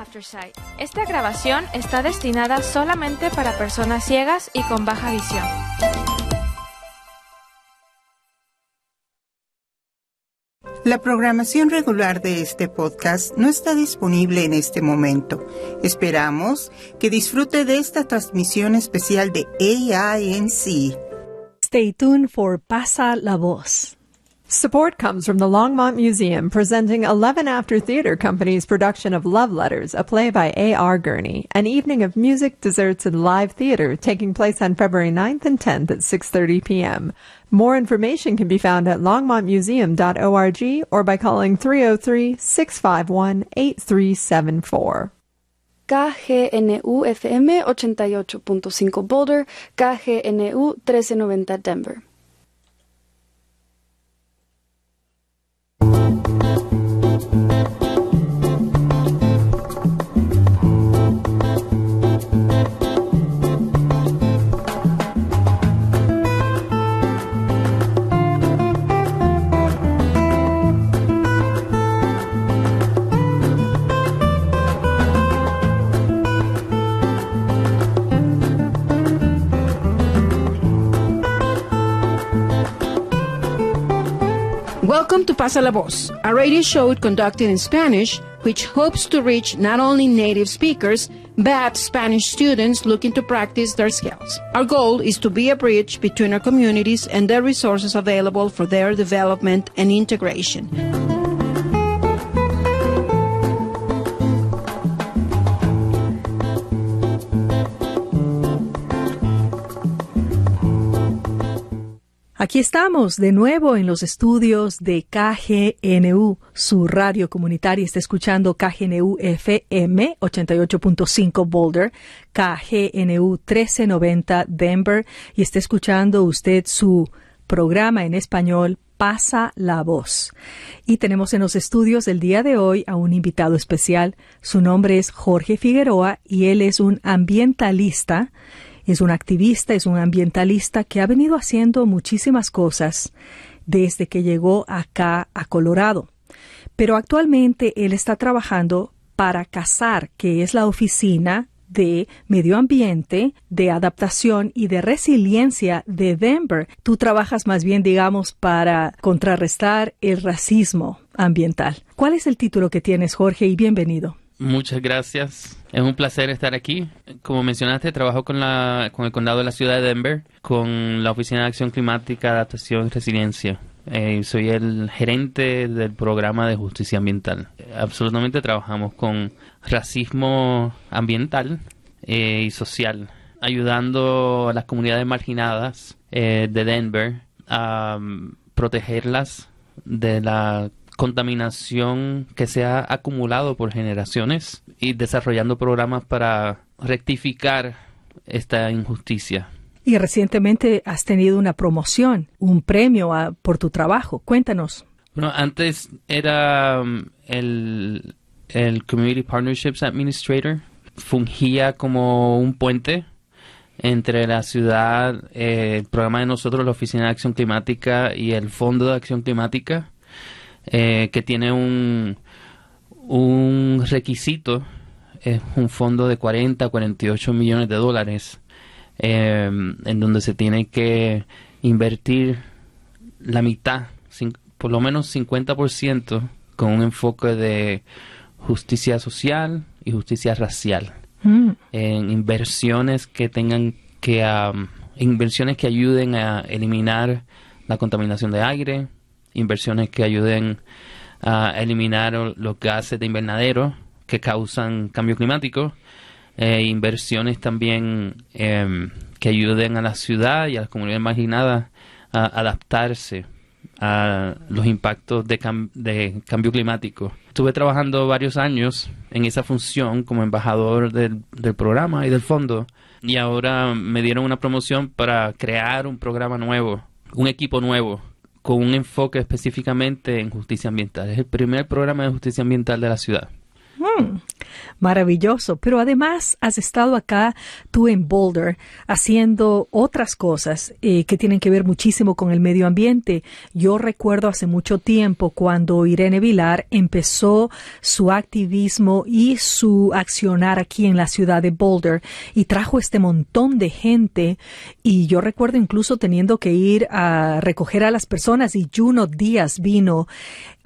Aftersight. Esta grabación está destinada solamente para personas ciegas y con baja visión. La programación regular de este podcast no está disponible en este momento. Esperamos que disfrute de esta transmisión especial de AINC. Stay tuned for Pasa la Voz. Support comes from the Longmont Museum presenting 11 After Theater Company's production of Love Letters, a play by A.R. Gurney, an evening of music, desserts, and live theater taking place on February 9th and 10th at 6.30 p.m. More information can be found at longmontmuseum.org or by calling 303-651-8374. KGNU FM 88.5 Boulder, KGNU 1390 Denver. Welcome to Pasa la Voz, a radio show conducted in Spanish, which hopes to reach not only native speakers, but Spanish students looking to practice their skills. Our goal is to be a bridge between our communities and the resources available for their development and integration. Aquí estamos de nuevo en los estudios de KGNU, su radio comunitaria. Está escuchando KGNU FM 88.5 Boulder, KGNU 1390 Denver y está escuchando usted su programa en español Pasa la voz. Y tenemos en los estudios el día de hoy a un invitado especial. Su nombre es Jorge Figueroa y él es un ambientalista es un activista, es un ambientalista que ha venido haciendo muchísimas cosas desde que llegó acá a Colorado. Pero actualmente él está trabajando para CASAR, que es la oficina de medio ambiente, de adaptación y de resiliencia de Denver. Tú trabajas más bien, digamos, para contrarrestar el racismo ambiental. ¿Cuál es el título que tienes, Jorge? Y bienvenido. Muchas gracias. Es un placer estar aquí. Como mencionaste, trabajo con, la, con el condado de la ciudad de Denver, con la Oficina de Acción Climática, Adaptación y Resiliencia. Eh, soy el gerente del programa de justicia ambiental. Absolutamente trabajamos con racismo ambiental eh, y social, ayudando a las comunidades marginadas eh, de Denver a um, protegerlas de la contaminación que se ha acumulado por generaciones y desarrollando programas para rectificar esta injusticia. Y recientemente has tenido una promoción, un premio por tu trabajo. Cuéntanos. Bueno, antes era um, el, el Community Partnerships Administrator. Fungía como un puente entre la ciudad, eh, el programa de nosotros, la Oficina de Acción Climática y el Fondo de Acción Climática eh, que tiene un, un requisito, es un fondo de 40 48 millones de dólares, eh, en donde se tiene que invertir la mitad, por lo menos 50%, con un enfoque de justicia social y justicia racial, mm. en inversiones que tengan que, um, inversiones que ayuden a eliminar la contaminación de aire, inversiones que ayuden a eliminar los gases de invernadero que causan cambio climático, e inversiones también em, que ayuden a la ciudad y a las comunidades marginadas a adaptarse a los impactos de, cambio climático. Estuve trabajando varios años en esa función como embajador del, programa y del fondo y ahora me dieron una promoción para crear un programa nuevo, un equipo nuevo con un enfoque específicamente en justicia ambiental. Es el primer programa de justicia ambiental de la ciudad. Hmm. Maravilloso. Pero además has estado acá, tú en Boulder, haciendo otras cosas eh, que tienen que ver muchísimo con el medio ambiente. Yo recuerdo hace mucho tiempo cuando Irene Vilar empezó su activismo y su accionar aquí en la ciudad de Boulder y trajo este montón de gente y yo recuerdo incluso teniendo que ir a recoger a las personas y Juno Díaz vino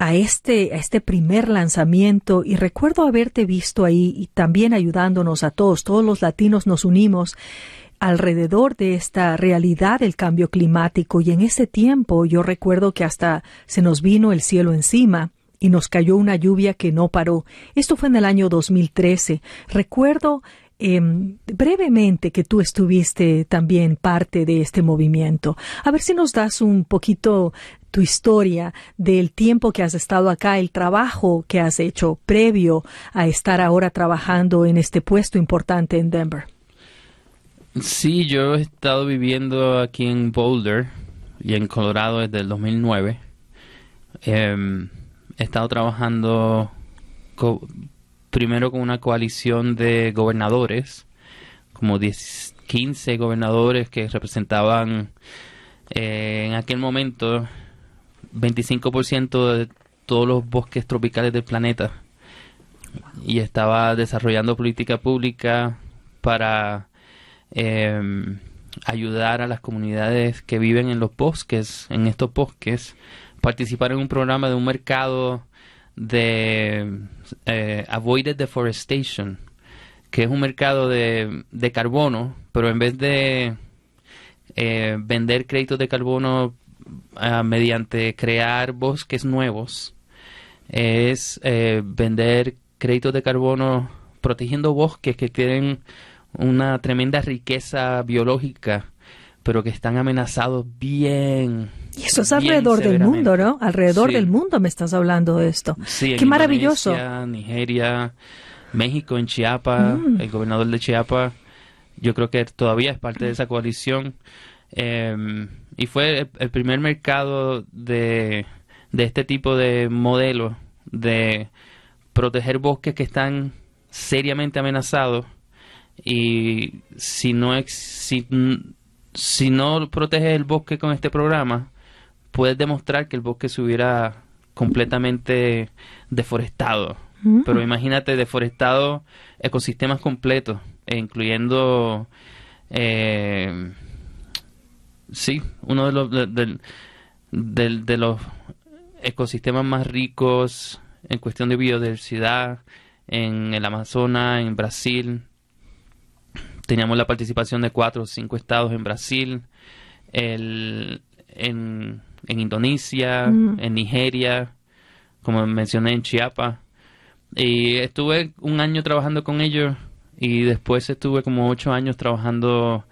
a este, a este primer lanzamiento y recuerdo haberte visto ahí y también ayudándonos a todos, todos los latinos nos unimos alrededor de esta realidad del cambio climático y en ese tiempo yo recuerdo que hasta se nos vino el cielo encima y nos cayó una lluvia que no paró. Esto fue en el año 2013. Recuerdo Em, brevemente que tú estuviste también parte de este movimiento. A ver si nos das un poquito tu historia del tiempo que has estado acá, el trabajo que has hecho previo a estar ahora trabajando en este puesto importante en Denver. Sí, yo he estado viviendo aquí en Boulder y en Colorado desde el 2009. Em, he estado trabajando primero con una coalición de gobernadores, como 10, 15 gobernadores que representaban eh, en aquel momento 25% de todos los bosques tropicales del planeta. Y estaba desarrollando política pública para em, ayudar a las comunidades que viven en los bosques, en estos bosques, participar en un programa de un mercado de eh, Avoided Deforestation, que es un mercado de, de carbono, pero en vez de eh, vender créditos de carbono ah, mediante crear bosques nuevos, es eh, vender créditos de carbono protegiendo bosques que tienen una tremenda riqueza biológica, pero que están amenazados bien y eso es alrededor del mundo, ¿no? Alrededor del mundo me estás hablando de esto. Sí, Qué maravilloso. Nigeria, México, en Chiapas, mm. el gobernador de Chiapas, yo creo que todavía es parte de esa coalición. Em, y fue el, primer mercado de, de este tipo de modelo de proteger bosques que están seriamente amenazados y si no si, si no proteges el bosque con este programa puedes demostrar que el bosque se hubiera completamente deforestado. Mm. Pero imagínate, deforestado ecosistemas completos, e incluyendo, eh, sí, uno de los, de, los ecosistemas más ricos en cuestión de biodiversidad en el Amazonas, en Brasil. Teníamos la participación de cuatro o cinco estados en Brasil. El, en en Indonesia, mm. en Nigeria, como mencioné en Chiapas. Y estuve un año trabajando con ellos y después estuve como ocho años trabajando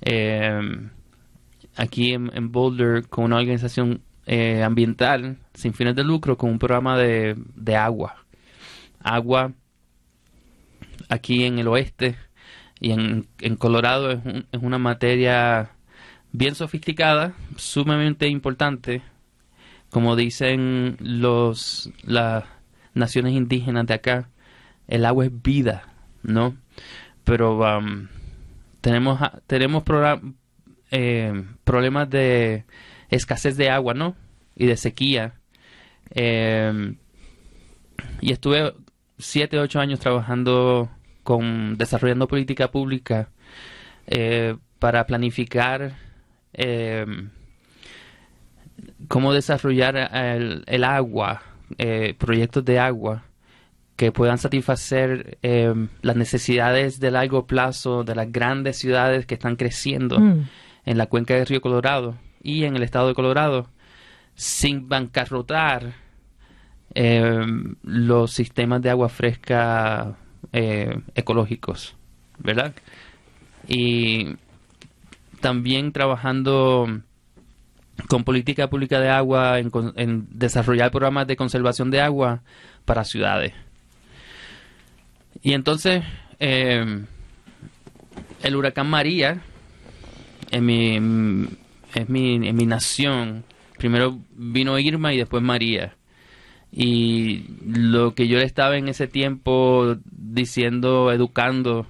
em, aquí en, Boulder con una organización eh, ambiental sin fines de lucro con un programa de, de agua. Agua aquí en el oeste y en, en Colorado es, es una materia bien sofisticada, sumamente importante, como dicen los las naciones indígenas de acá, el agua es vida, ¿no? Pero um, tenemos tenemos eh, problemas de escasez de agua, ¿no? Y de sequía. Eh, y estuve siete, ocho años trabajando con desarrollando política pública eh, para planificar eh, cómo desarrollar el, agua, eh, proyectos de agua que puedan satisfacer em, las necesidades de largo plazo de las grandes ciudades que están creciendo mm. en la cuenca del río Colorado y en el estado de Colorado sin bancarrotar em, los sistemas de agua fresca eh, ecológicos, ¿verdad? Y también trabajando con política pública de agua, en, desarrollar programas de conservación de agua para ciudades. Y entonces, eh, el huracán María, en mi, en mi, en mi nación, primero vino Irma y después María. Y lo que yo estaba en ese tiempo diciendo, educando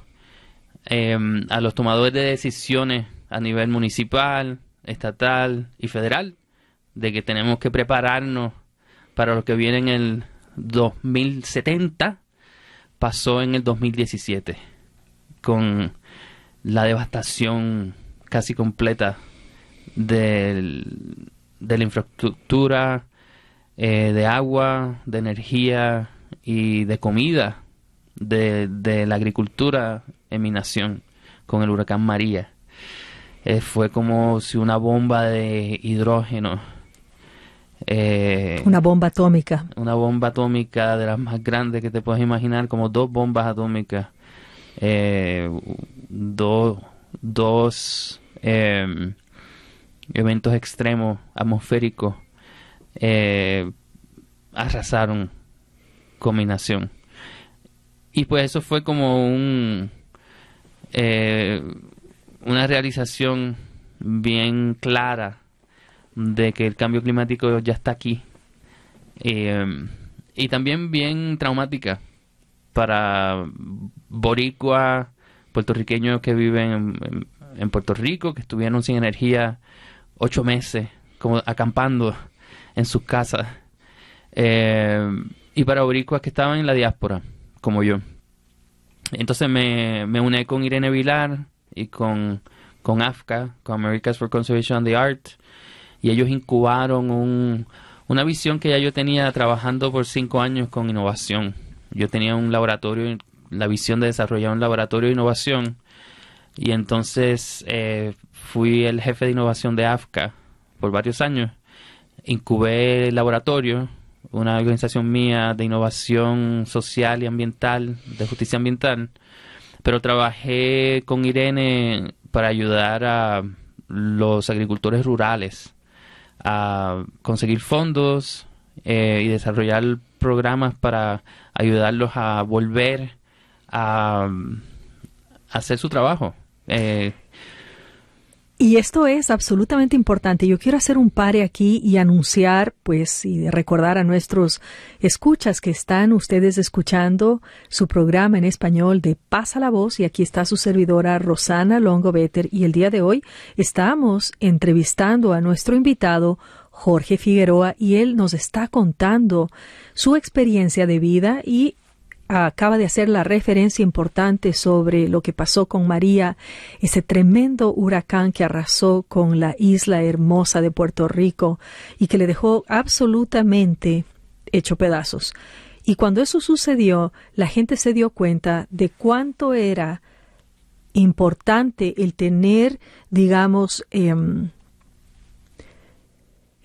em, a los tomadores de decisiones a nivel municipal, estatal y federal, de que tenemos que prepararnos para lo que viene en el 2070, pasó en el 2017, con la devastación casi completa de la infraestructura, eh, de agua, de energía y de comida de, la agricultura en mi nación con el huracán María. Eh, fue como si una bomba de hidrógeno. Eh, una bomba atómica. Una bomba atómica de las más grandes que te puedes imaginar, como dos bombas atómicas. dos dos em, eventos extremos atmosféricos eh, arrasaron combinación. Y pues eso fue como un eh, una realización bien clara de que el cambio climático ya está aquí. Eh, y también bien traumática para boricua, puertorriqueños que viven en, Puerto Rico, que estuvieron sin energía ocho meses, como acampando en sus casas. Eh, y para boricuas que estaban en la diáspora, como yo. Entonces me, me con Irene Vilar y con, con AFCA, con Americas for Conservation and the Art, y ellos incubaron un, una visión que ya yo tenía trabajando por cinco años con innovación. Yo tenía un laboratorio, la visión de desarrollar un laboratorio de innovación, y entonces eh, fui el jefe de innovación de AFCA por varios años. Incubé el laboratorio, una organización mía de innovación social y ambiental, de justicia ambiental, pero trabajé con Irene para ayudar a los agricultores rurales a conseguir fondos eh, y desarrollar programas para ayudarlos a volver a, hacer su trabajo. Eh, y esto es absolutamente importante. Yo quiero hacer un pare aquí y anunciar, pues, y recordar a nuestros escuchas que están ustedes escuchando su programa en español de Pasa la Voz. Y aquí está su servidora Rosana Longo Better y el día de hoy estamos entrevistando a nuestro invitado Jorge Figueroa. Y él nos está contando su experiencia de vida y acaba de hacer la referencia importante sobre lo que pasó con María, ese tremendo huracán que arrasó con la isla hermosa de Puerto Rico y que le dejó absolutamente hecho pedazos. Y cuando eso sucedió, la gente se dio cuenta de cuánto era importante el tener, digamos, em,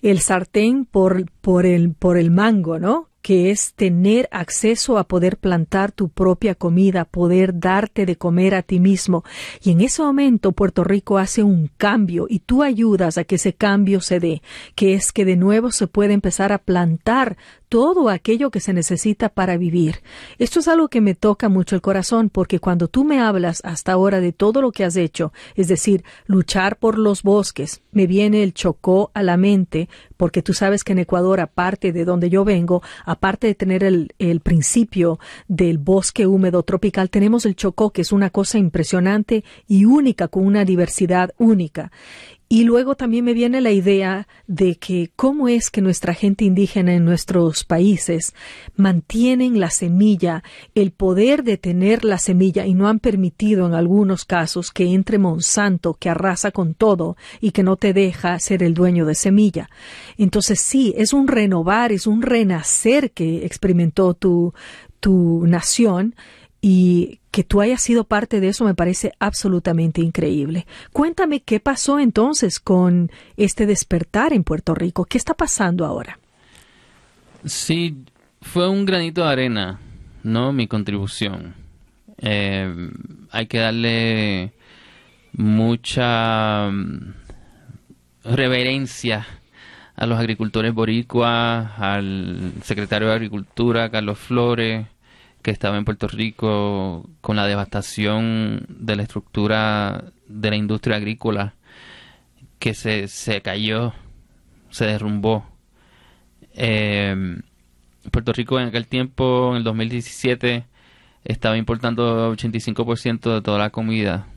el sartén por, el mango, ¿no? Que es tener acceso a poder plantar tu propia comida, poder darte de comer a ti mismo. Y en ese momento Puerto Rico hace un cambio y tú ayudas a que ese cambio se dé, que es que de nuevo se puede empezar a plantar todo aquello que se necesita para vivir. Esto es algo que me toca mucho el corazón porque cuando tú me hablas hasta ahora de todo lo que has hecho, es decir, luchar por los bosques, me viene el chocó a la mente porque tú sabes que en Ecuador, aparte de donde yo vengo, aparte de tener el, el principio del bosque húmedo tropical, tenemos el chocó, que es una cosa impresionante y única, con una diversidad única. Y luego también me viene la idea de que cómo es que nuestra gente indígena en nuestros países mantienen la semilla, el poder de tener la semilla y no han permitido en algunos casos que entre Monsanto que arrasa con todo y que no te deja ser el dueño de semilla. Entonces sí, es un renovar, es un renacer que experimentó tu, tu nación y que tú hayas sido parte de eso me parece absolutamente increíble. Cuéntame qué pasó entonces con este despertar en Puerto Rico. ¿Qué está pasando ahora? Sí, fue un granito de arena, ¿no? Mi contribución. Eh, hay que darle mucha mm, reverencia a los agricultores boricuas, al secretario de Agricultura, Carlos Flores, que estaba en Puerto Rico con la devastación de la estructura de la industria agrícola que se, se cayó, se derrumbó. Eh, Puerto Rico en aquel tiempo, en el 2017, estaba importando 85% de toda la comida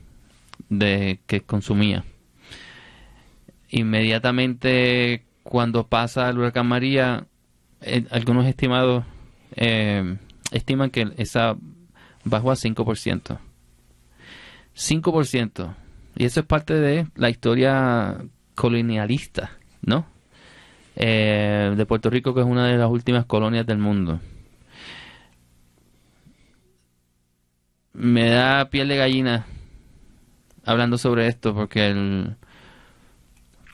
de que consumía. Inmediatamente cuando pasa el huracán María, eh, algunos estimados eh, estiman que esa bajó a 5%. 5%. Y eso es parte de la historia colonialista, ¿no? Eh, de Puerto Rico, que es una de las últimas colonias del mundo. Me da piel de gallina hablando sobre esto, porque el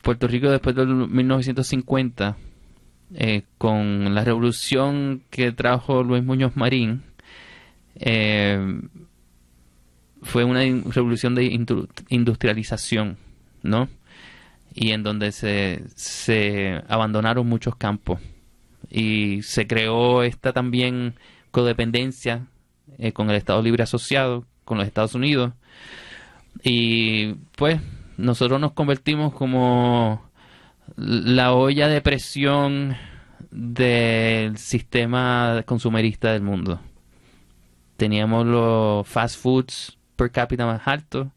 Puerto Rico después del 1950, eh, con la revolución que trajo Luis Muñoz Marín, eh, fue una revolución de industrialización, ¿no? Y en donde se, abandonaron muchos campos y se creó esta también codependencia eh, con el Estado Libre Asociado, con los Estados Unidos. Y pues nosotros nos convertimos como la olla de presión del sistema consumerista del mundo. Teníamos los fast foods per cápita más altos,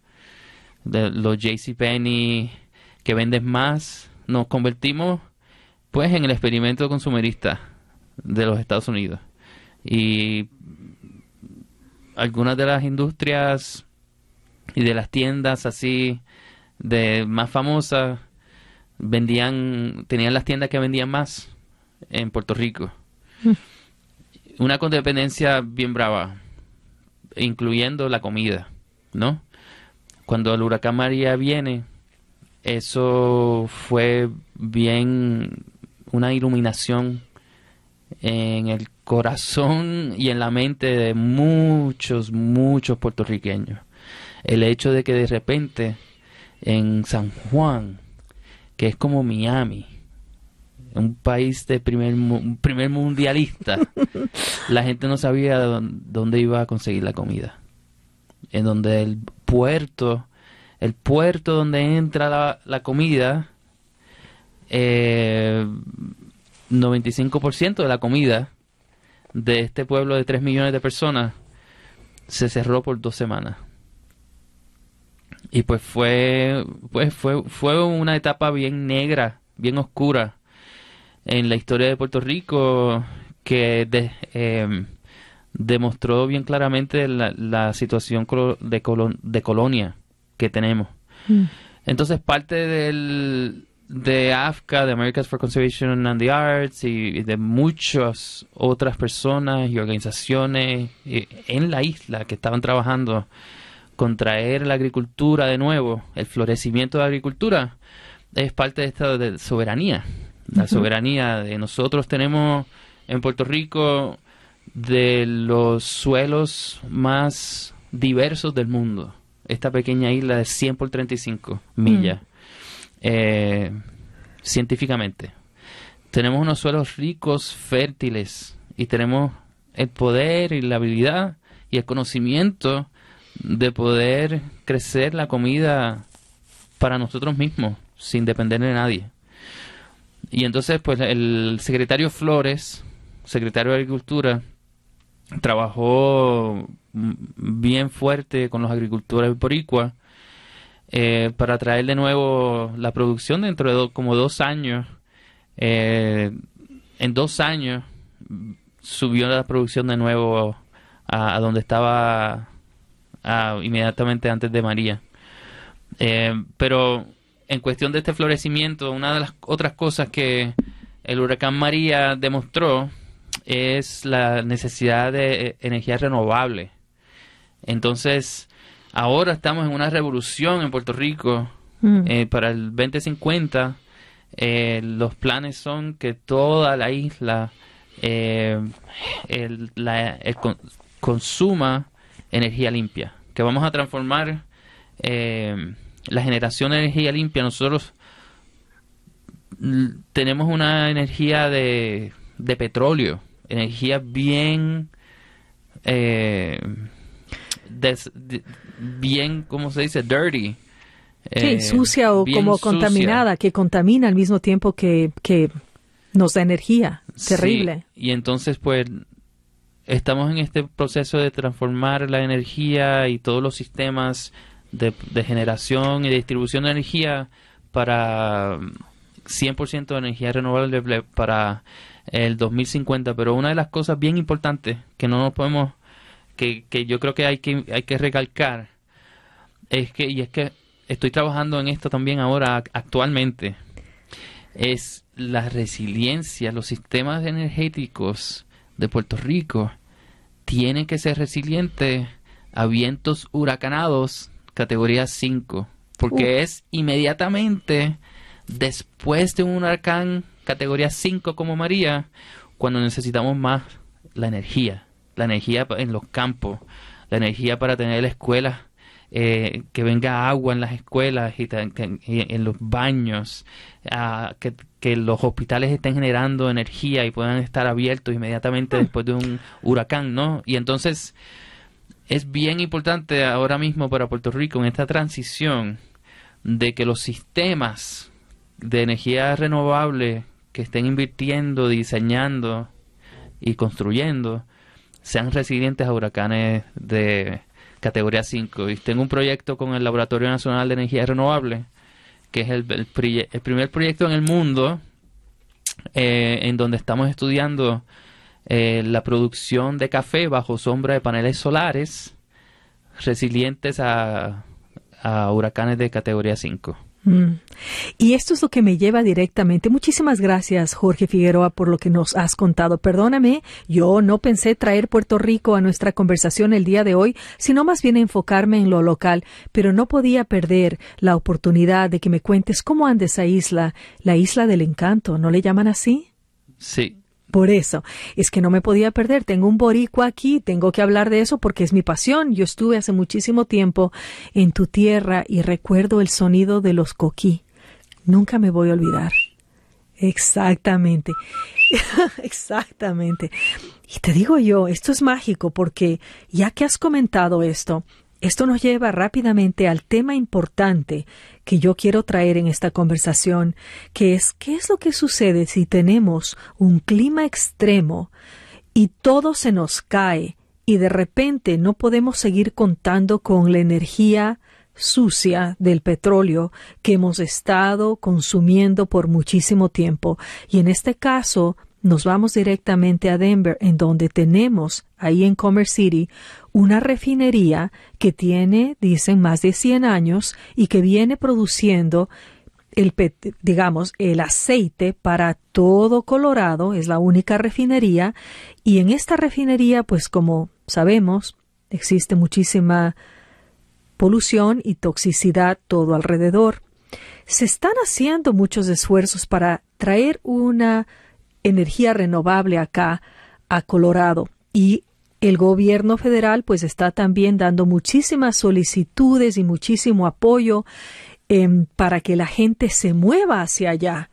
los JCPenney que venden más. Nos convertimos pues en el experimento consumerista de los Estados Unidos. Y algunas de las industrias y de las tiendas así de más famosas vendían tenían las tiendas que vendían más en Puerto Rico. Una codependencia bien brava, incluyendo la comida, ¿no? Cuando el huracán María viene, eso fue bien una iluminación en el corazón y en la mente de muchos, muchos puertorriqueños. El hecho de que de repente en San Juan, que es como Miami, un país de primer, primer mundialista, la gente no sabía dónde iba a conseguir la comida. En donde el puerto, el puerto donde entra la, comida, eh, 95% de la comida de este pueblo de 3 millones de personas se cerró por dos semanas. Y pues fue, pues fue, fue una etapa bien negra, bien oscura en la historia de Puerto Rico que em, demostró bien claramente la, situación de, de colonia que tenemos. Mm. Entonces parte del, de AFCA, de Americans for Conservation and the Arts y de muchas otras personas y organizaciones en la isla que estaban trabajando con traer la agricultura de nuevo, el florecimiento de la agricultura, es parte de esta de soberanía. La soberanía de nosotros tenemos en Puerto Rico de los suelos más diversos del mundo. Esta pequeña isla de 100 por 35 millas. Mm. Eh, científicamente. Tenemos unos suelos ricos, fértiles, y tenemos el poder y la habilidad y el conocimiento de poder crecer la comida para nosotros mismos, sin depender de nadie. Y entonces, pues el secretario Flores, secretario de Agricultura, trabajó bien fuerte con los agricultores boricua eh, para traer de nuevo la producción dentro de como dos años. Eh, en dos años subió la producción de nuevo a donde estaba inmediatamente antes de María. Eh, pero en cuestión de este florecimiento, una de las otras cosas que el huracán María demostró es la necesidad de energía renovable. Entonces, ahora estamos en una revolución en Puerto Rico. Mm. Eh, para el 2050, eh, los planes son que toda la isla consuma energía limpia, que vamos a transformar eh, la generación de energía limpia. Nosotros tenemos una energía de, de petróleo, energía bien... Eh, bien, ¿cómo se dice? Dirty. Sí, eh, sucia o como contaminada, que contamina al mismo tiempo que, que nos da energía. terrible. y entonces, pues, estamos en este proceso de transformar la energía y todos los sistemas de, generación y distribución de energía para 100% de energía renovable para el 2050. Pero una de las cosas bien importantes que no nos podemos, que, que yo creo que hay que, hay que recalcar, es que, y es que estoy trabajando en esto también ahora actualmente, es la resiliencia, los sistemas energéticos de Puerto Rico tienen que ser resilientes a vientos huracanados categoría 5, porque es inmediatamente después de un huracán categoría 5 como María, cuando necesitamos más la energía, la energía en los campos, la energía para tener la escuela eh, que venga agua en las escuelas y, en los baños, que, que, los hospitales estén generando energía y puedan estar abiertos inmediatamente después de un huracán, ¿no? Y entonces es bien importante ahora mismo para Puerto Rico en esta transición de que los sistemas de energía renovable que estén invirtiendo, diseñando y construyendo sean resilientes a huracanes de categoría 5. Y tengo un proyecto con el Laboratorio Nacional de Energía Renovable, que es el, primer proyecto en el mundo eh, en donde estamos estudiando eh, la producción de café bajo sombra de paneles solares resilientes a, a huracanes de categoría 5. Mm. Y esto es lo que me lleva directamente. Muchísimas gracias, Jorge Figueroa, por lo que nos has contado. Perdóname, yo no pensé traer Puerto Rico a nuestra conversación el día de hoy, sino más bien enfocarme en lo local, pero no podía perder la oportunidad de que me cuentes cómo anda esa isla, la isla del encanto, ¿no le llaman así? Sí, por eso, es que no me podía perder. Tengo un boricua aquí, tengo que hablar de eso porque es mi pasión. Yo estuve hace muchísimo tiempo en tu tierra y recuerdo el sonido de los coquí. Nunca me voy a olvidar. Exactamente. Exactamente. Y te digo yo, esto es mágico porque ya que has comentado esto, esto nos lleva rápidamente al tema importante que yo quiero traer en esta conversación, que es qué es lo que sucede si tenemos un clima extremo y todo se nos cae y de repente no podemos seguir contando con la energía sucia del petróleo que hemos estado consumiendo por muchísimo tiempo. Y en este caso, nos vamos directamente a Denver, en donde tenemos ahí en Commerce City una refinería que tiene, dicen, más de 100 años y que viene produciendo el, digamos, el aceite para todo Colorado, es la única refinería, y en esta refinería, pues como sabemos, existe muchísima polución y toxicidad todo alrededor. Se están haciendo muchos esfuerzos para traer una energía renovable acá a Colorado y el gobierno federal pues está también dando muchísimas solicitudes y muchísimo apoyo em, para que la gente se mueva hacia allá.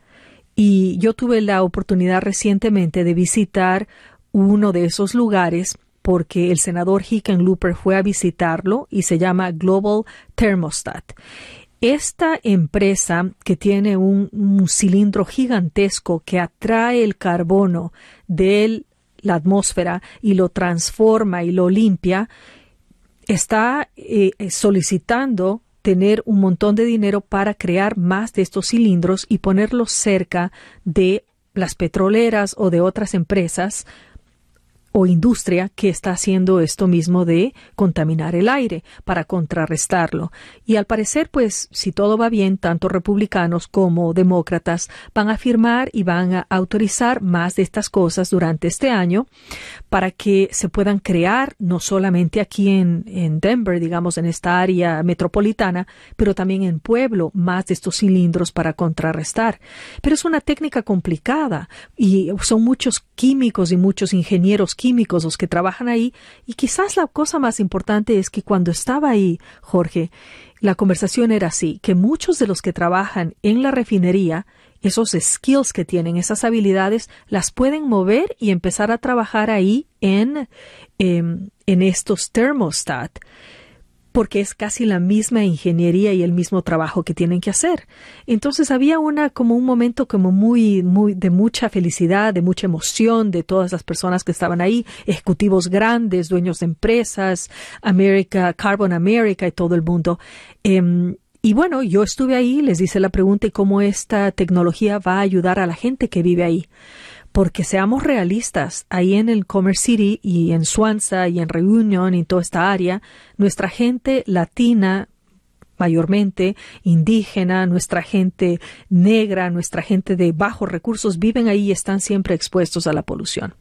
Y yo tuve la oportunidad recientemente de visitar uno de esos lugares porque el senador Hickenlooper fue a visitarlo y se llama Global Thermostat. Esta empresa que tiene un, cilindro gigantesco que atrae el carbono de la atmósfera y lo transforma y lo limpia, está eh, solicitando tener un montón de dinero para crear más de estos cilindros y ponerlos cerca de las petroleras o de otras empresas o industria que está haciendo esto mismo de contaminar el aire para contrarrestarlo. Y al parecer, pues, si todo va bien, tanto republicanos como demócratas van a firmar y van a autorizar más de estas cosas durante este año para que se puedan crear no solamente aquí en, en Denver, digamos, en esta área metropolitana, pero también en pueblo, más de estos cilindros para contrarrestar. Pero es una técnica complicada y son muchos químicos y muchos ingenieros químicos los que trabajan ahí y quizás la cosa más importante es que cuando estaba ahí, Jorge, la conversación era así, que muchos de los que trabajan en la refinería, esos skills que tienen, esas habilidades, las pueden mover y empezar a trabajar ahí en, em, en estos thermostat. Porque es casi la misma ingeniería y el mismo trabajo que tienen que hacer. Entonces había una como un momento como muy muy de mucha felicidad, de mucha emoción de todas las personas que estaban ahí, ejecutivos grandes, dueños de empresas, America, Carbon America y todo el mundo. Em, y bueno, yo estuve ahí, les hice la pregunta y cómo esta tecnología va a ayudar a la gente que vive ahí porque seamos realistas, ahí en el Commerce City y en Swansea y en Reunion y toda esta área, nuestra gente latina mayormente indígena, nuestra gente negra, nuestra gente de bajos recursos viven ahí y están siempre expuestos a la polución.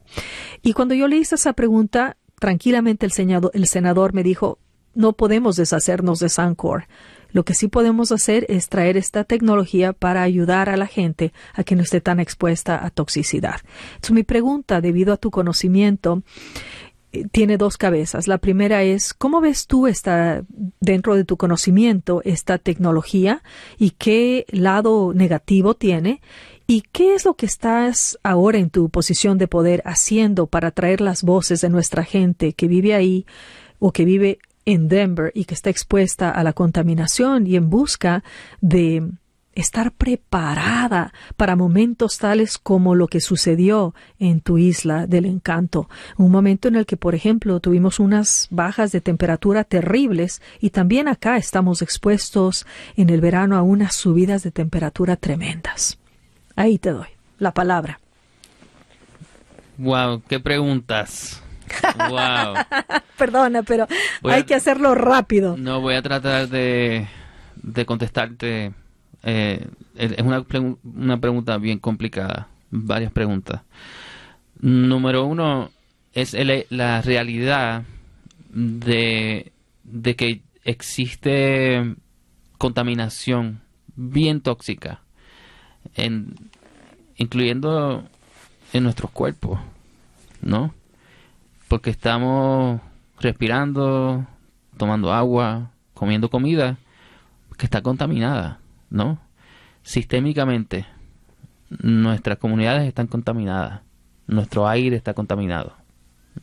Y cuando yo le hice esa pregunta, tranquilamente el, senador, el senador me dijo, no podemos deshacernos de Sancor. Lo que sí podemos hacer es traer esta tecnología para ayudar a la gente a que no esté tan expuesta a toxicidad. Mi pregunta, debido a tu conocimiento, eh, tiene dos cabezas. La primera es, ¿cómo ves tú esta, dentro de tu conocimiento esta tecnología y qué lado negativo tiene? ¿Y qué es lo que estás ahora en tu posición de poder haciendo para traer las voces de nuestra gente que vive ahí o que vive en Denver y que está expuesta a la contaminación y en busca de estar preparada para momentos tales como lo que sucedió en tu isla del encanto, un momento en el que, por ejemplo, tuvimos unas bajas de temperatura terribles y también acá estamos expuestos en el verano a unas subidas de temperatura tremendas. Ahí te doy la palabra. Wow, qué preguntas. Wow. Perdona, pero hay que hacerlo rápido. No, voy a tratar de, de contestarte. Eh, es una, una pregunta bien complicada, varias preguntas. Número uno es la realidad de, de que existe contaminación bien tóxica, en, incluyendo en nuestros cuerpos, ¿no? Porque estamos respirando, tomando agua, comiendo comida que está contaminada, ¿no? Sistémicamente, nuestras comunidades están contaminadas, nuestro aire está contaminado,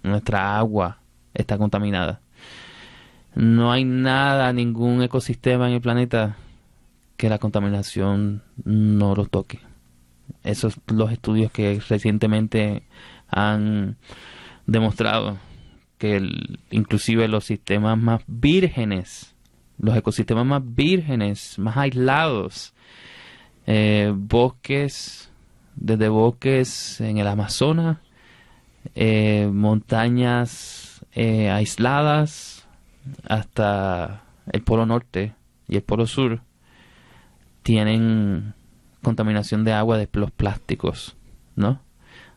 nuestra agua está contaminada. No hay nada, ningún ecosistema en el planeta que la contaminación no lo toque. Esos son los estudios que recientemente han demostrado que el, inclusive los sistemas más vírgenes, los ecosistemas más vírgenes, más aislados, eh, bosques, desde bosques en el Amazonas, eh, montañas eh, aisladas hasta el Polo Norte y el Polo Sur, tienen contaminación de agua de los plásticos, ¿no?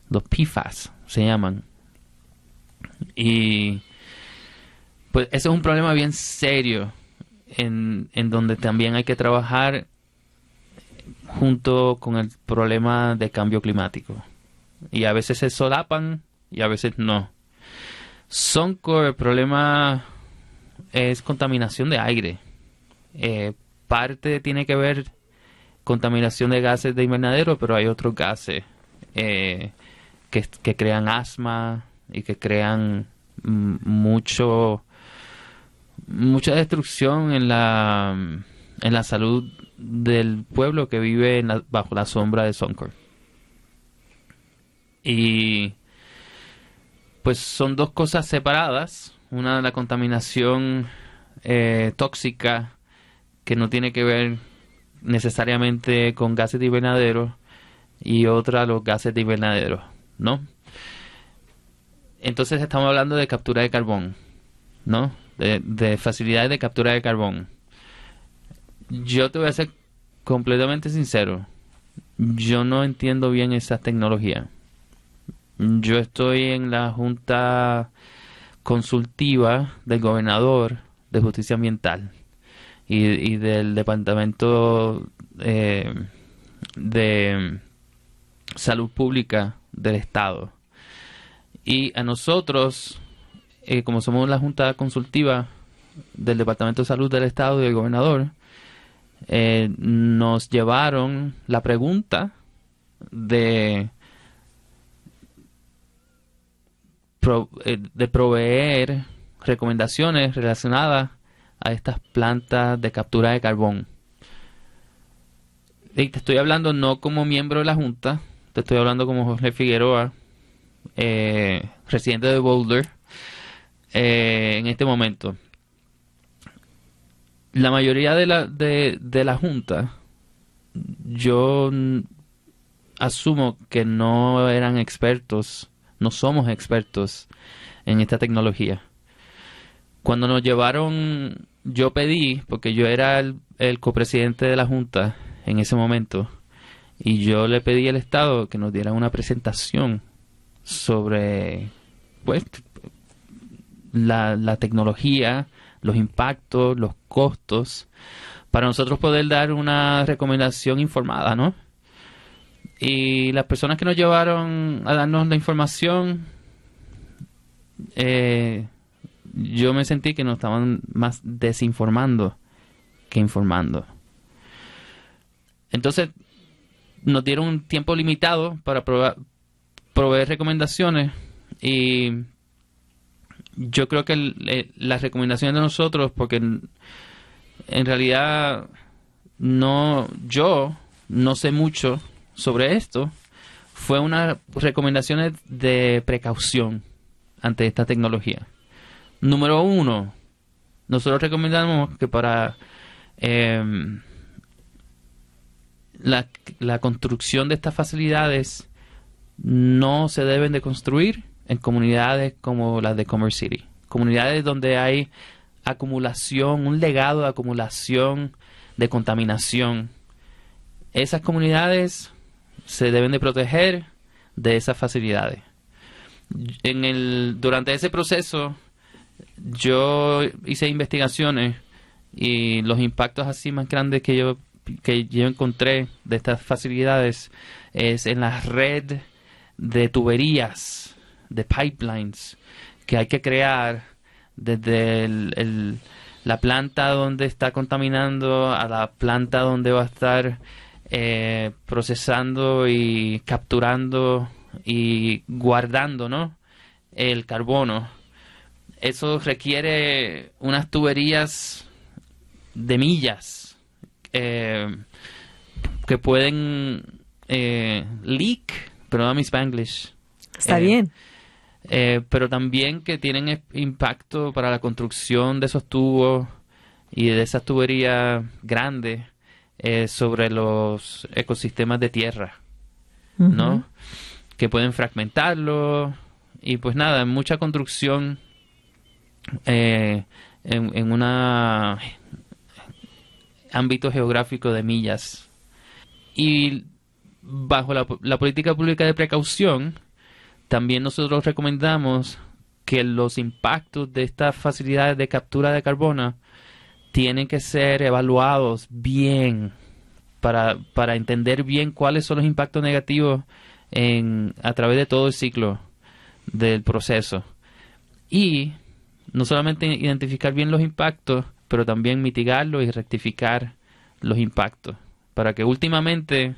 Los PFAS se llaman. Y pues eso es un problema bien serio en, en donde también hay que trabajar junto con el problema de cambio climático. Y a veces se solapan y a veces no. Sonco, el problema es contaminación de aire. Eh, parte tiene que ver contaminación de gases de invernadero, pero hay otros gases eh, que, que crean asma, y que crean mm, mucho mucha destrucción en la en la salud del pueblo que vive bajo la sombra de Soncor. Y pues son dos cosas separadas. Una la contaminación eh, tóxica que no tiene que ver necesariamente con gases de invernadero y otra los gases de invernadero, ¿no? Entonces estamos hablando de captura de carbón, ¿no? De, facilidades de captura de carbón. Yo te voy a ser completamente sincero. Yo no entiendo bien esa tecnología. Yo estoy en la junta consultiva del gobernador de justicia ambiental y, del departamento eh, de salud pública del estado y a nosotros, eh, como somos la Junta Consultiva del Departamento de Salud del Estado y del Gobernador, eh, nos llevaron la pregunta de, eh, de proveer recomendaciones relacionadas a estas plantas de captura de carbón. Y te estoy hablando no como miembro de la Junta, te estoy hablando como José Figueroa, eh, residente de Boulder, eh, en este momento. La mayoría de la, de, de la Junta, yo asumo que no eran expertos, no somos expertos en esta tecnología. Cuando nos llevaron, yo pedí, porque yo era el, copresidente de la Junta en ese momento, y yo le pedí al Estado que nos diera una presentación sobre pues la, la tecnología, los impactos, los costos, para nosotros poder dar una recomendación informada, ¿no? Y las personas que nos llevaron a darnos la información, eh, yo me sentí que nos estaban más desinformando que informando. Entonces, nos dieron un tiempo limitado para proveer recomendaciones y yo creo que las recomendaciones de nosotros, porque en, en, realidad no, yo no sé mucho sobre esto, fue una recomendaciones de precaución ante esta tecnología. Número uno, nosotros recomendamos que para eh, la, la construcción de estas facilidades no se deben de construir en comunidades como las de Commerce City. Comunidades donde hay acumulación, un legado de acumulación de contaminación. Esas comunidades se deben de proteger de esas facilidades. En el, durante ese proceso yo hice investigaciones y los impactos así más grandes que yo que yo encontré de estas facilidades es en la red de tuberías, de pipelines que hay que crear desde la planta donde está contaminando a la planta donde va a estar eh, procesando y capturando y guardando ¿no? el carbono. Eso requiere unas tuberías de millas eh, que pueden eh, leak, perdón mi Spanglish. Está bien. pero también que tienen impacto para la construcción de esos tubos y de esas tuberías grandes eh, sobre los ecosistemas de tierra, ¿no? Que pueden fragmentarlo y pues nada, mucha construcción eh, en, en un ámbito geográfico de millas. Y bajo la, política pública de precaución, también nosotros recomendamos que los impactos de estas facilidades de captura de carbono tienen que ser evaluados bien para, para entender bien cuáles son los impactos negativos en, a través de todo el ciclo del proceso. Y no solamente identificar bien los impactos, pero también mitigarlos y rectificar los impactos, para que últimamente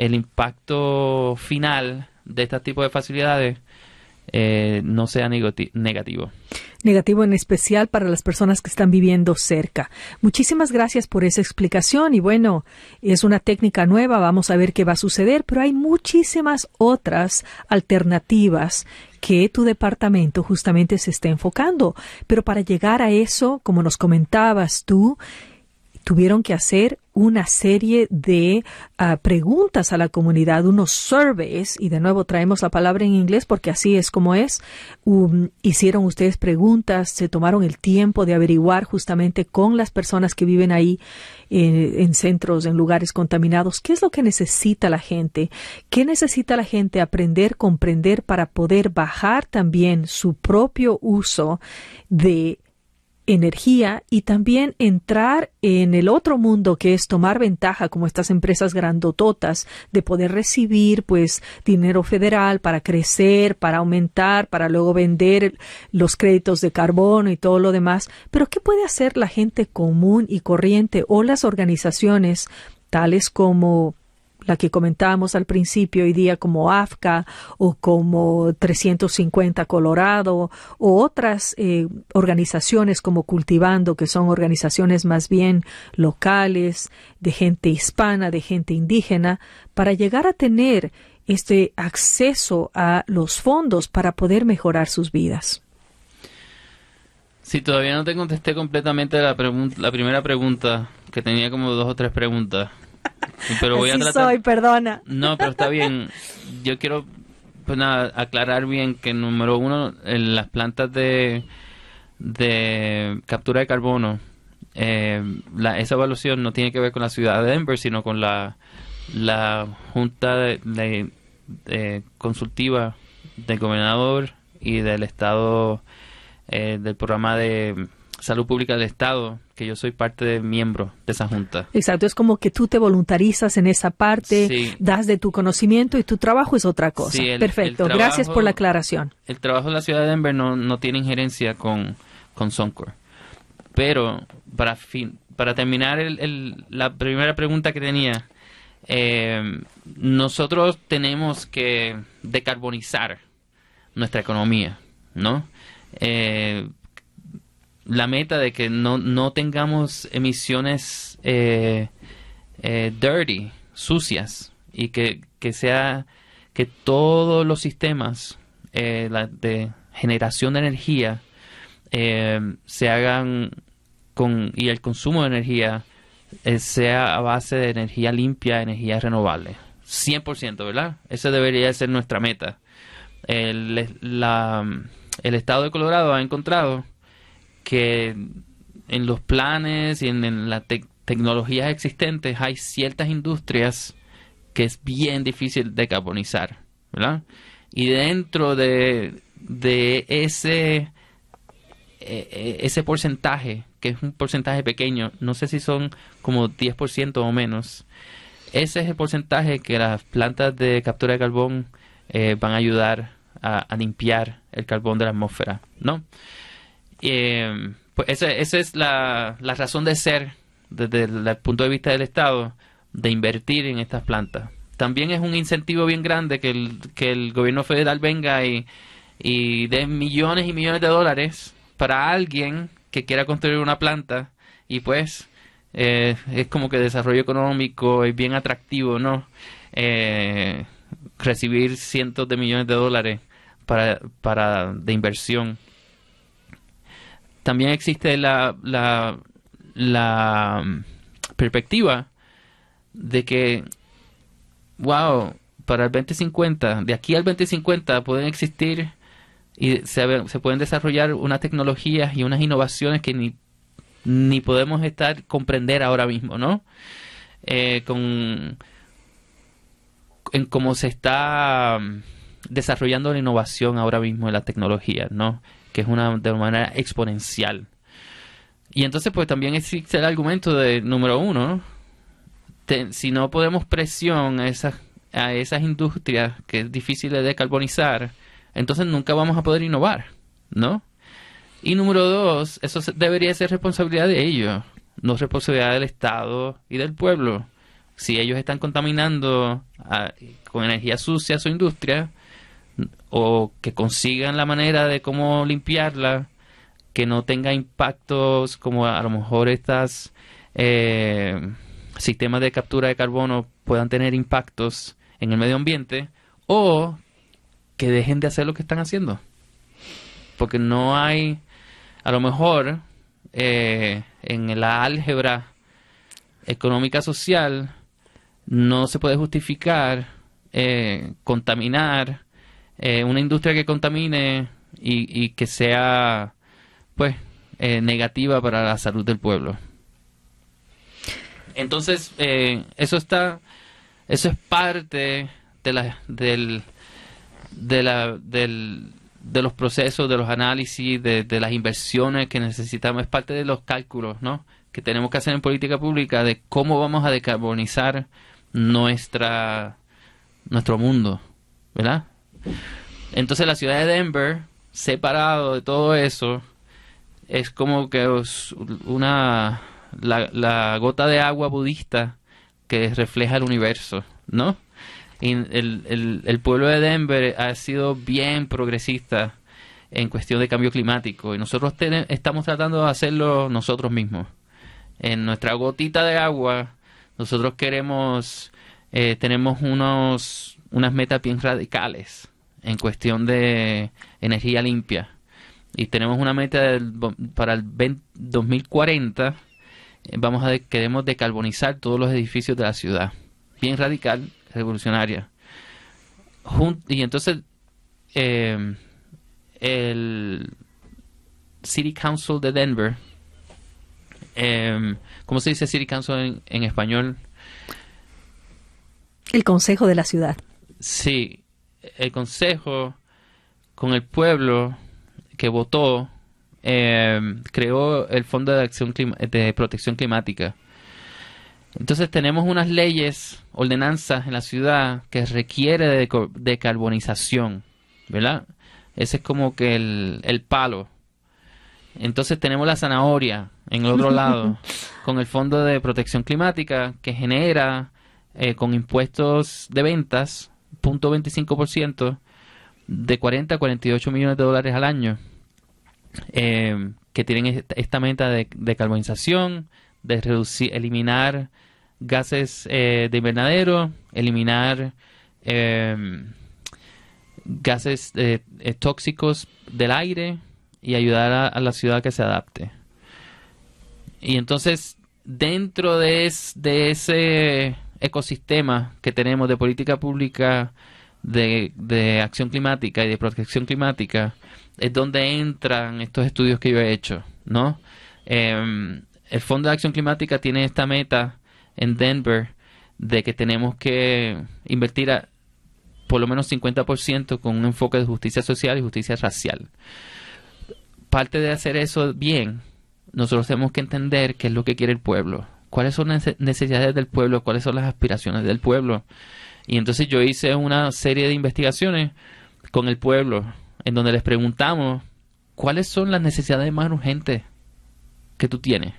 el impacto final de este tipo de facilidades eh, no sea negativo negativo en especial para las personas que están viviendo cerca. Muchísimas gracias por esa explicación y bueno, es una técnica nueva, vamos a ver qué va a suceder, pero hay muchísimas otras alternativas que tu departamento justamente se está enfocando. Pero para llegar a eso, como nos comentabas tú, tuvieron que hacer una serie de ah, preguntas a la comunidad, unos surveys, y de nuevo traemos la palabra en inglés porque así es como es. Um, hicieron ustedes preguntas, se tomaron el tiempo de averiguar justamente con las personas que viven ahí eh, en centros, en lugares contaminados, qué es lo que necesita la gente, qué necesita la gente aprender, comprender para poder bajar también su propio uso de energía y también entrar en el otro mundo que es tomar ventaja como estas empresas grandototas de poder recibir pues dinero federal para crecer, para aumentar, para luego vender los créditos de carbono y todo lo demás. Pero ¿qué puede hacer la gente común y corriente o las organizaciones tales como la que comentábamos al principio hoy día como AFCA o como 350 Colorado o otras eh, organizaciones como Cultivando, que son organizaciones más bien locales, de gente hispana, de gente indígena, para llegar a tener este acceso a los fondos para poder mejorar sus vidas. Sí, todavía no te contesté completamente la, la primera pregunta, que tenía como dos o tres preguntas. Pero voy a tratar... soy, perdona. No, pero está bien. Yo quiero pues nada, aclarar bien que número uno, en las plantas de, de captura de carbono, eh, la, esa evaluación no tiene que ver con la ciudad de Denver, sino con la, la junta de, consultiva del gobernador y del estado eh, del programa de salud pública del estado que yo soy parte de miembro de esa junta. Exacto, es como que tú te voluntarizas en esa parte, das de tu conocimiento y tu trabajo es otra cosa. Perfecto, gracias por la aclaración. El trabajo de la ciudad de Denver no, no tiene injerencia con, con Soncor. Pero para, fin, para terminar el, la primera pregunta que tenía, eh, nosotros tenemos que decarbonizar nuestra economía, ¿no? Eh, la meta de que no, no tengamos emisiones eh, eh, dirty, sucias, y que, que, sea que todos los sistemas eh, de generación de energía se hagan con y el consumo de energía sea a base de energía limpia, energía renovable. 100%, ¿verdad? Esa debería ser nuestra meta. El, la, el estado de Colorado ha encontrado que en los planes y en, las tecnologías existentes hay ciertas industrias que es bien difícil decarbonizar, ¿verdad? Y dentro de, de ese, e, e, ese porcentaje, que es un porcentaje pequeño, no sé si son como 10% o menos, ese es el porcentaje que las plantas de captura de carbón eh, van a ayudar a, a, limpiar el carbón de la atmósfera, ¿no? Eh, pues esa, es la, razón de ser desde el punto de vista del Estado de invertir en estas plantas. También es un incentivo bien grande que el, que el gobierno federal venga y, y dé millones y millones de dólares para alguien que quiera construir una planta y pues eh, es como que desarrollo económico es bien atractivo, ¿no? Eh, recibir cientos de millones de dólares para, para de inversión también existe la, la, la mm, perspectiva de que, wow, para el 2050, de aquí al 2050 pueden existir y se, pueden desarrollar unas tecnologías y unas innovaciones que ni, ni podemos estar comprender ahora mismo, ¿no? Eh, con en cómo se está mm, desarrollando la innovación ahora mismo en la tecnología, ¿no? Que es una de manera exponencial. Y entonces pues también existe el argumento de número uno, si no podemos presión a esas, a esas industrias que es difícil de decarbonizar, entonces nunca vamos a poder innovar, ¿no? Y número dos, eso debería ser responsabilidad de ellos, no responsabilidad del Estado y del pueblo. Si ellos están contaminando ah, con energía sucia su industria, o que consigan la manera de cómo limpiarla, que no tenga impactos como a lo mejor estas eh, sistemas de captura de carbono puedan tener impactos en el medio ambiente, o que dejen de hacer lo que están haciendo. Porque no hay, a lo mejor, eh, en la álgebra económica social, no se puede justificar eh, contaminar eh, una industria que contamine y, que sea pues eh, negativa para la salud del pueblo. Entonces, eh, eso está, eso es parte de la, del, de la, del, de los procesos, de los análisis, de, de, las inversiones que necesitamos, es parte de los cálculos, ¿no? Que tenemos que hacer en política pública de cómo vamos a decarbonizar nuestra, nuestro mundo, ¿verdad? Entonces la ciudad de Denver, separado de todo eso, es como que una la, gota de agua budista que refleja el universo, ¿no? El, el, pueblo de Denver ha sido bien progresista en cuestión de cambio climático y nosotros estamos tratando de hacerlo nosotros mismos. En nuestra gotita de agua, nosotros queremos, eh, tenemos unos, unas metas bien radicales en cuestión de energía limpia. Y tenemos una meta para el 2040, eh, vamos a queremos decarbonizar todos los edificios de la ciudad. Bien radical, revolucionaria. y entonces eh, el City Council de Denver, eh, ¿cómo se dice City Council en, español? El Consejo de la Ciudad. Sí, el Consejo con el pueblo que votó eh, creó el Fondo de Acción de Protección Climática. Entonces tenemos unas leyes, ordenanzas en la ciudad que requiere de decarbonización, ¿verdad? Ese es como que el, palo. Entonces tenemos la zanahoria en el otro lado, con el Fondo de Protección Climática, que genera eh, con impuestos de ventas, punto .25%, de 40 a 48 millones de dólares al año, eh, que tienen esta meta de, de carbonización, de reducir, eliminar gases eh, de invernadero, eliminar gases eh, tóxicos del aire y ayudar a, la ciudad que se adapte. Y entonces, dentro de, de ese ecosistema que tenemos de política pública de, de, acción climática y de protección climática, es donde entran estos estudios que yo he hecho, ¿no? Em, el Fondo de Acción Climática tiene esta meta en Denver de que tenemos que invertir a, por lo menos 50% con un enfoque de justicia social y justicia racial. Parte de hacer eso bien, nosotros tenemos que entender qué es lo que quiere el pueblo, cuáles son las necesidades del pueblo, cuáles son las aspiraciones del pueblo. Y entonces yo hice una serie de investigaciones con el pueblo, en donde les preguntamos cuáles son las necesidades más urgentes que tú tienes.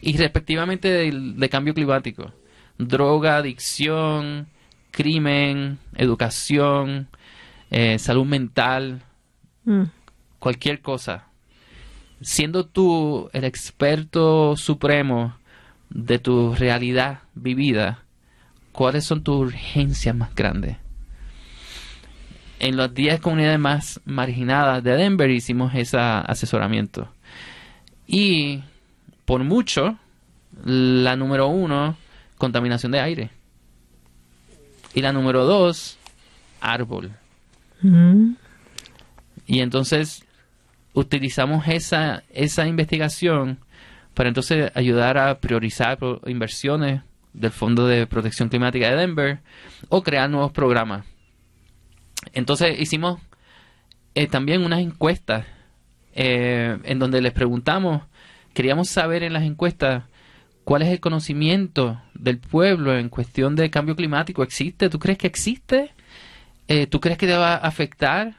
Y respectivamente de cambio climático, droga, adicción, crimen, educación, eh, salud mental, mm. cualquier cosa. Siendo tú el experto supremo de tu realidad vivida, ¿cuáles son tus urgencias más grandes? En las 10 comunidades más marginadas de Denver hicimos ese asesoramiento. Y por mucho, la número uno, contaminación de aire. Y la número dos, árbol. Mm. Y entonces utilizamos esa, esa investigación para entonces ayudar a priorizar inversiones del Fondo de Protección Climática de Denver o crear nuevos programas. Entonces hicimos eh, también unas encuestas eh, en donde les preguntamos, queríamos saber en las encuestas ¿Cuál es el conocimiento del pueblo en cuestión de cambio climático? ¿Existe? ¿Tú crees que existe? Eh, ¿Tú crees que te va a afectar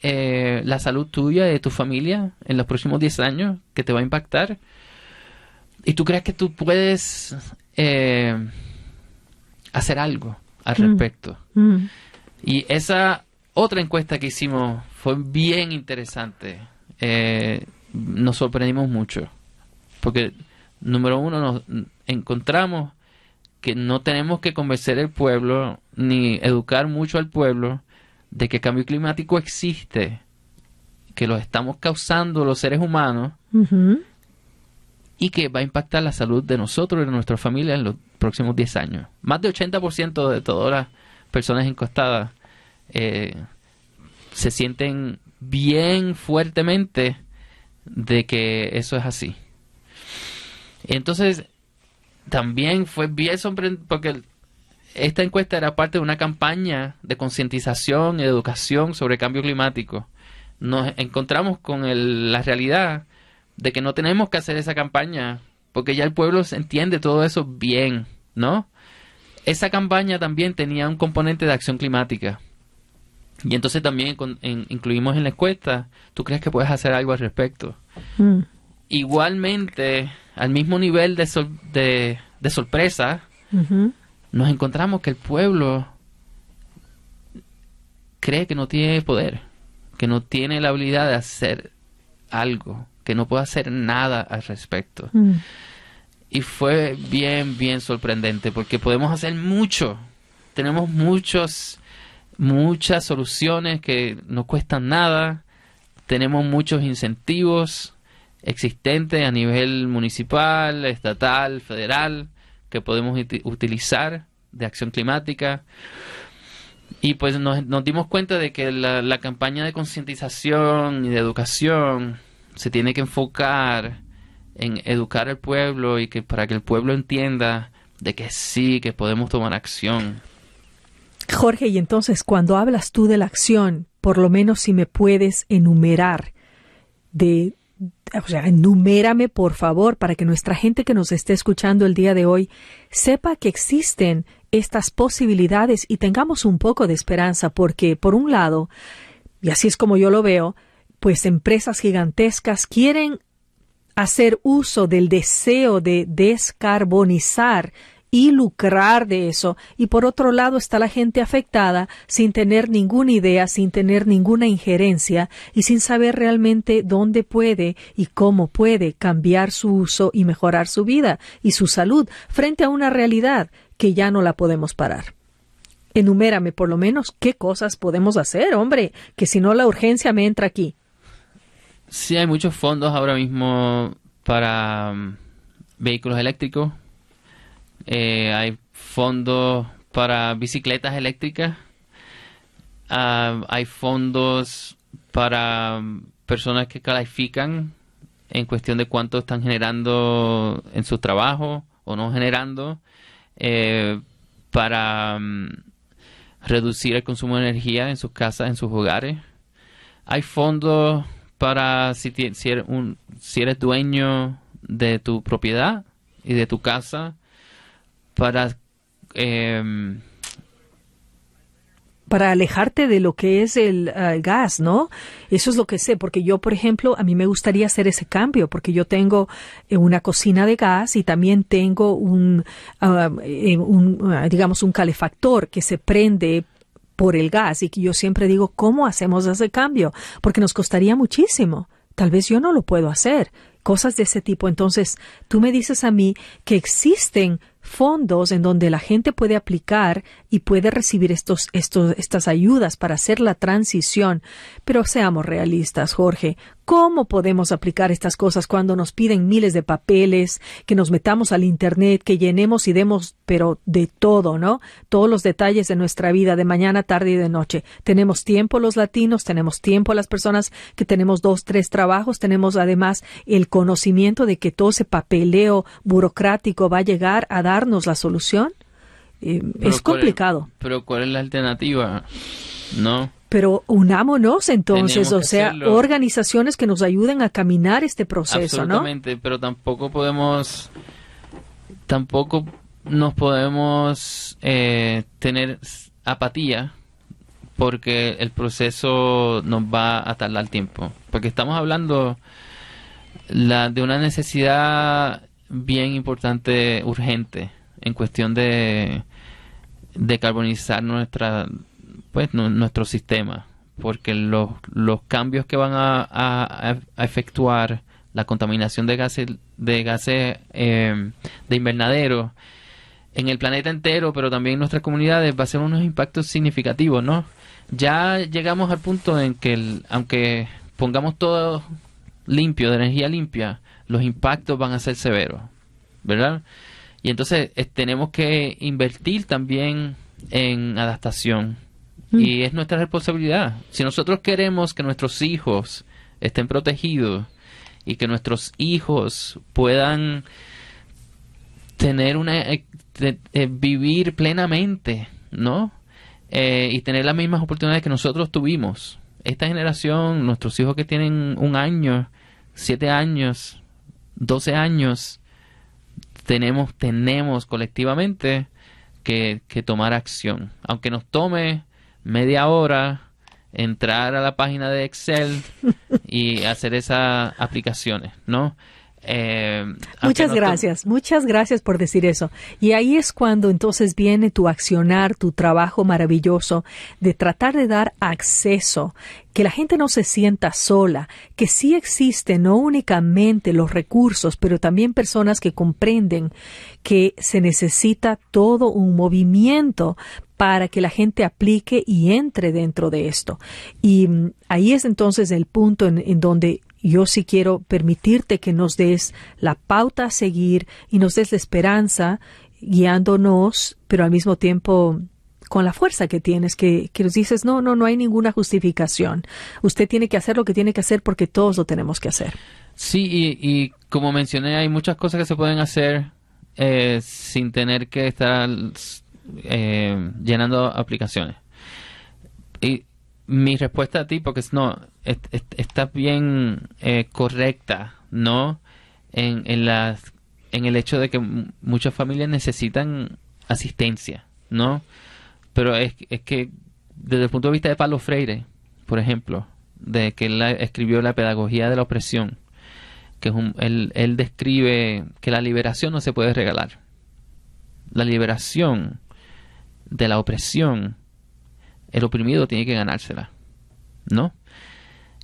eh, la salud tuya y de tu familia en los próximos 10 años? ¿Que te va a impactar? ¿Y tú crees que tú puedes eh, hacer algo al mm. respecto? Mm. Y esa otra encuesta que hicimos fue bien interesante. nos sorprendimos mucho. Porque número uno, nos encontramos que no tenemos que convencer al pueblo ni educar mucho al pueblo de que el cambio climático existe, que lo estamos causando los seres humanos y que va a impactar la salud de nosotros y de nuestra familia en los próximos 10 años. Más del 80% de todas las personas encostadas eh, se sienten bien fuertemente de que eso es así. Entonces, también fue bien sorprendente porque esta encuesta era parte de una campaña de concientización y educación sobre cambio climático. Nos encontramos con la realidad de que no tenemos que hacer esa campaña porque ya el pueblo entiende todo eso bien, ¿no? Esa campaña también tenía un componente de acción climática. Y entonces también incluimos en la encuesta, ¿tú crees que puedes hacer algo al respecto? Mm. Igualmente, al mismo nivel de, de, sorpresa, nos encontramos que el pueblo cree que no tiene poder, que no tiene la habilidad de hacer algo, que no puede hacer nada al respecto. Mm. Y fue bien, bien sorprendente porque podemos hacer mucho. Tenemos muchos, muchas soluciones que no cuestan nada. Tenemos muchos incentivos existentes a nivel municipal, estatal, federal, que podemos uti- utilizar de acción climática. Y pues nos, nos dimos cuenta de que la, la campaña de concientización y de educación se tiene que enfocar en educar al pueblo y que para que el pueblo entienda de que sí, que podemos tomar acción. Jorge, y entonces cuando hablas tú de la acción, por lo menos si me puedes enumerar de o sea, enumérame por favor para que nuestra gente que nos esté escuchando el día de hoy sepa que existen estas posibilidades y tengamos un poco de esperanza porque por un lado, y así es como yo lo veo, pues empresas gigantescas quieren hacer uso del deseo de descarbonizar y lucrar de eso. Y por otro lado está la gente afectada sin tener ninguna idea, sin tener ninguna injerencia y sin saber realmente dónde puede y cómo puede cambiar su uso y mejorar su vida y su salud frente a una realidad que ya no la podemos parar. Enumérame por lo menos qué cosas podemos hacer, hombre, que si no la urgencia me entra aquí. Sí, hay muchos fondos ahora mismo para um, vehículos eléctricos. Eh, hay fondos para bicicletas eléctricas. Ah, hay fondos para um, personas que califican en cuestión de cuánto están generando en su trabajo o no generando eh, para um, reducir el consumo de energía en sus casas, en sus hogares. Hay fondos para si, si, eres un, si eres dueño de tu propiedad y de tu casa, para em, para alejarte de lo que es el ah, gas, ¿no? Eso es lo que sé, porque yo, por ejemplo, a mí me gustaría hacer ese cambio, porque yo tengo eh, una cocina de gas y también tengo un, eh, un, ah, digamos, un calefactor que se prende por el gas y que yo siempre digo, ¿cómo hacemos ese cambio? Porque nos costaría muchísimo. Tal vez yo no lo puedo hacer. Cosas de ese tipo. Entonces, tú me dices a mí que existen fondos en donde la gente puede aplicar y puede recibir estos, estos, estas ayudas para hacer la transición. Pero seamos realistas, Jorge. ¿Cómo podemos aplicar estas cosas cuando nos piden miles de papeles, que nos metamos al Internet, que llenemos y demos, pero de todo, ¿no? Todos los detalles de nuestra vida, de mañana, tarde y de noche. Tenemos tiempo los latinos, tenemos tiempo las personas que tenemos dos, tres trabajos, tenemos además el conocimiento de que todo ese papeleo burocrático va a llegar a darnos la solución. Eh, es ¿cuál- complicado. pero ¿cuál es la alternativa? No. Pero unámonos entonces, Tenemos o sea, hacerlo. organizaciones que nos ayuden a caminar este proceso, ¿no? Absolutamente, pero tampoco podemos, tampoco nos podemos eh, tener apatía porque el proceso nos va a tardar tiempo. Porque estamos hablando la, de una necesidad bien importante, urgente, en cuestión de decarbonizar nuestra, pues, nu- nuestro sistema. Porque los, los cambios que van a, a- efectuar la contaminación de gases, de gases eh, de invernadero en el planeta entero, pero también en nuestras comunidades, va a ser unos impactos significativos, ¿no? Ya llegamos al punto en que, el- aunque pongamos todo limpio, de energía limpia, los impactos van a ser severos, ¿verdad? Y entonces tenemos que invertir también en adaptación. Y es nuestra responsabilidad. Si nosotros queremos que nuestros hijos estén protegidos y que nuestros hijos puedan tener una eh, eh, vivir plenamente, ¿no? Eh, y tener las mismas oportunidades que nosotros tuvimos. Esta generación, nuestros hijos que tienen un año, siete años, doce años, tenemos, tenemos colectivamente que, que tomar acción. Aunque nos tome media hora entrar a la página de Excel y hacer esas aplicaciones, ¿no? Eh, muchas gracias, muchas gracias por decir eso. Y ahí es cuando entonces viene tu accionar, tu trabajo maravilloso de tratar de dar acceso, que la gente no se sienta sola, que sí existen no únicamente los recursos, pero también personas que comprenden que se necesita todo un movimiento para que la gente aplique y entre dentro de esto. Y mm, ahí es entonces el punto en donde yo sí quiero permitirte que nos des la pauta a seguir y nos des la esperanza guiándonos, pero al mismo tiempo con la fuerza que tienes, que, que nos dices, no, no, no hay ninguna justificación. Usted tiene que hacer lo que tiene que hacer porque todos lo tenemos que hacer. Sí, y, como mencioné, hay muchas cosas que se pueden hacer eh, sin tener que estar eh, llenando aplicaciones. Y mi respuesta a ti, porque no, está bien eh, correcta, ¿no? En, en, las, en el hecho de que muchas familias necesitan asistencia, ¿no? Pero es, es que desde el punto de vista de Pablo Freire, por ejemplo, de que él escribió la pedagogía de la opresión, que es un, él, él describe que la liberación no se puede regalar. La liberación de la opresión el oprimido tiene que ganársela, ¿no?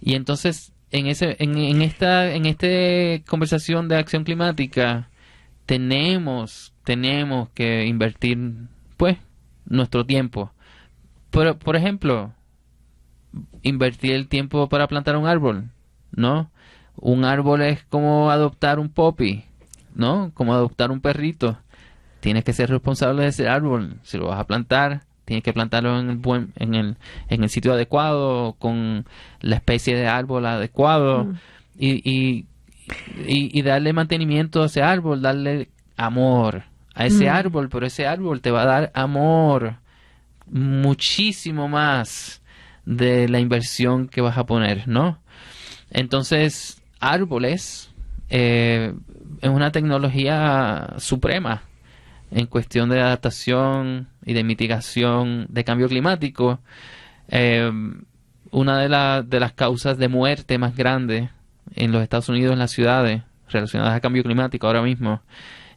Y entonces, en, ese, en, en esta en este conversación de acción climática, tenemos, tenemos que invertir, pues, nuestro tiempo. Por, por ejemplo, invertir el tiempo para plantar un árbol, ¿no? Un árbol es como adoptar un poppy, ¿no? Como adoptar un perrito. Tienes que ser responsable de ese árbol. Si lo vas a plantar, tienes que plantarlo en el, buen, en el, en el sitio adecuado, con la especie de árbol adecuado mm. y, y, darle mantenimiento a ese árbol, darle amor a ese mm. árbol, pero ese árbol te va a dar amor muchísimo más de la inversión que vas a poner, ¿no? Entonces, árboles eh, es una tecnología suprema en cuestión de adaptación y de mitigación de cambio climático, eh, una de, las causas de muerte más grandes en los Estados Unidos, en las ciudades relacionadas al cambio climático ahora mismo,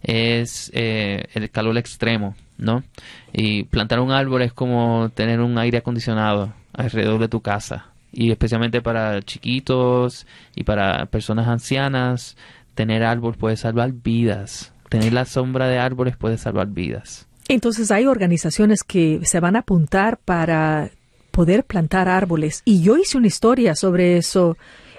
es eh, el calor extremo, ¿no? Y plantar un árbol es como tener un aire acondicionado alrededor de tu casa. Y especialmente para chiquitos y para personas ancianas, tener árbol puede salvar vidas tener la sombra de árboles puede salvar vidas. Entonces hay organizaciones que se van a apuntar para poder plantar árboles. Y yo hice una historia sobre eso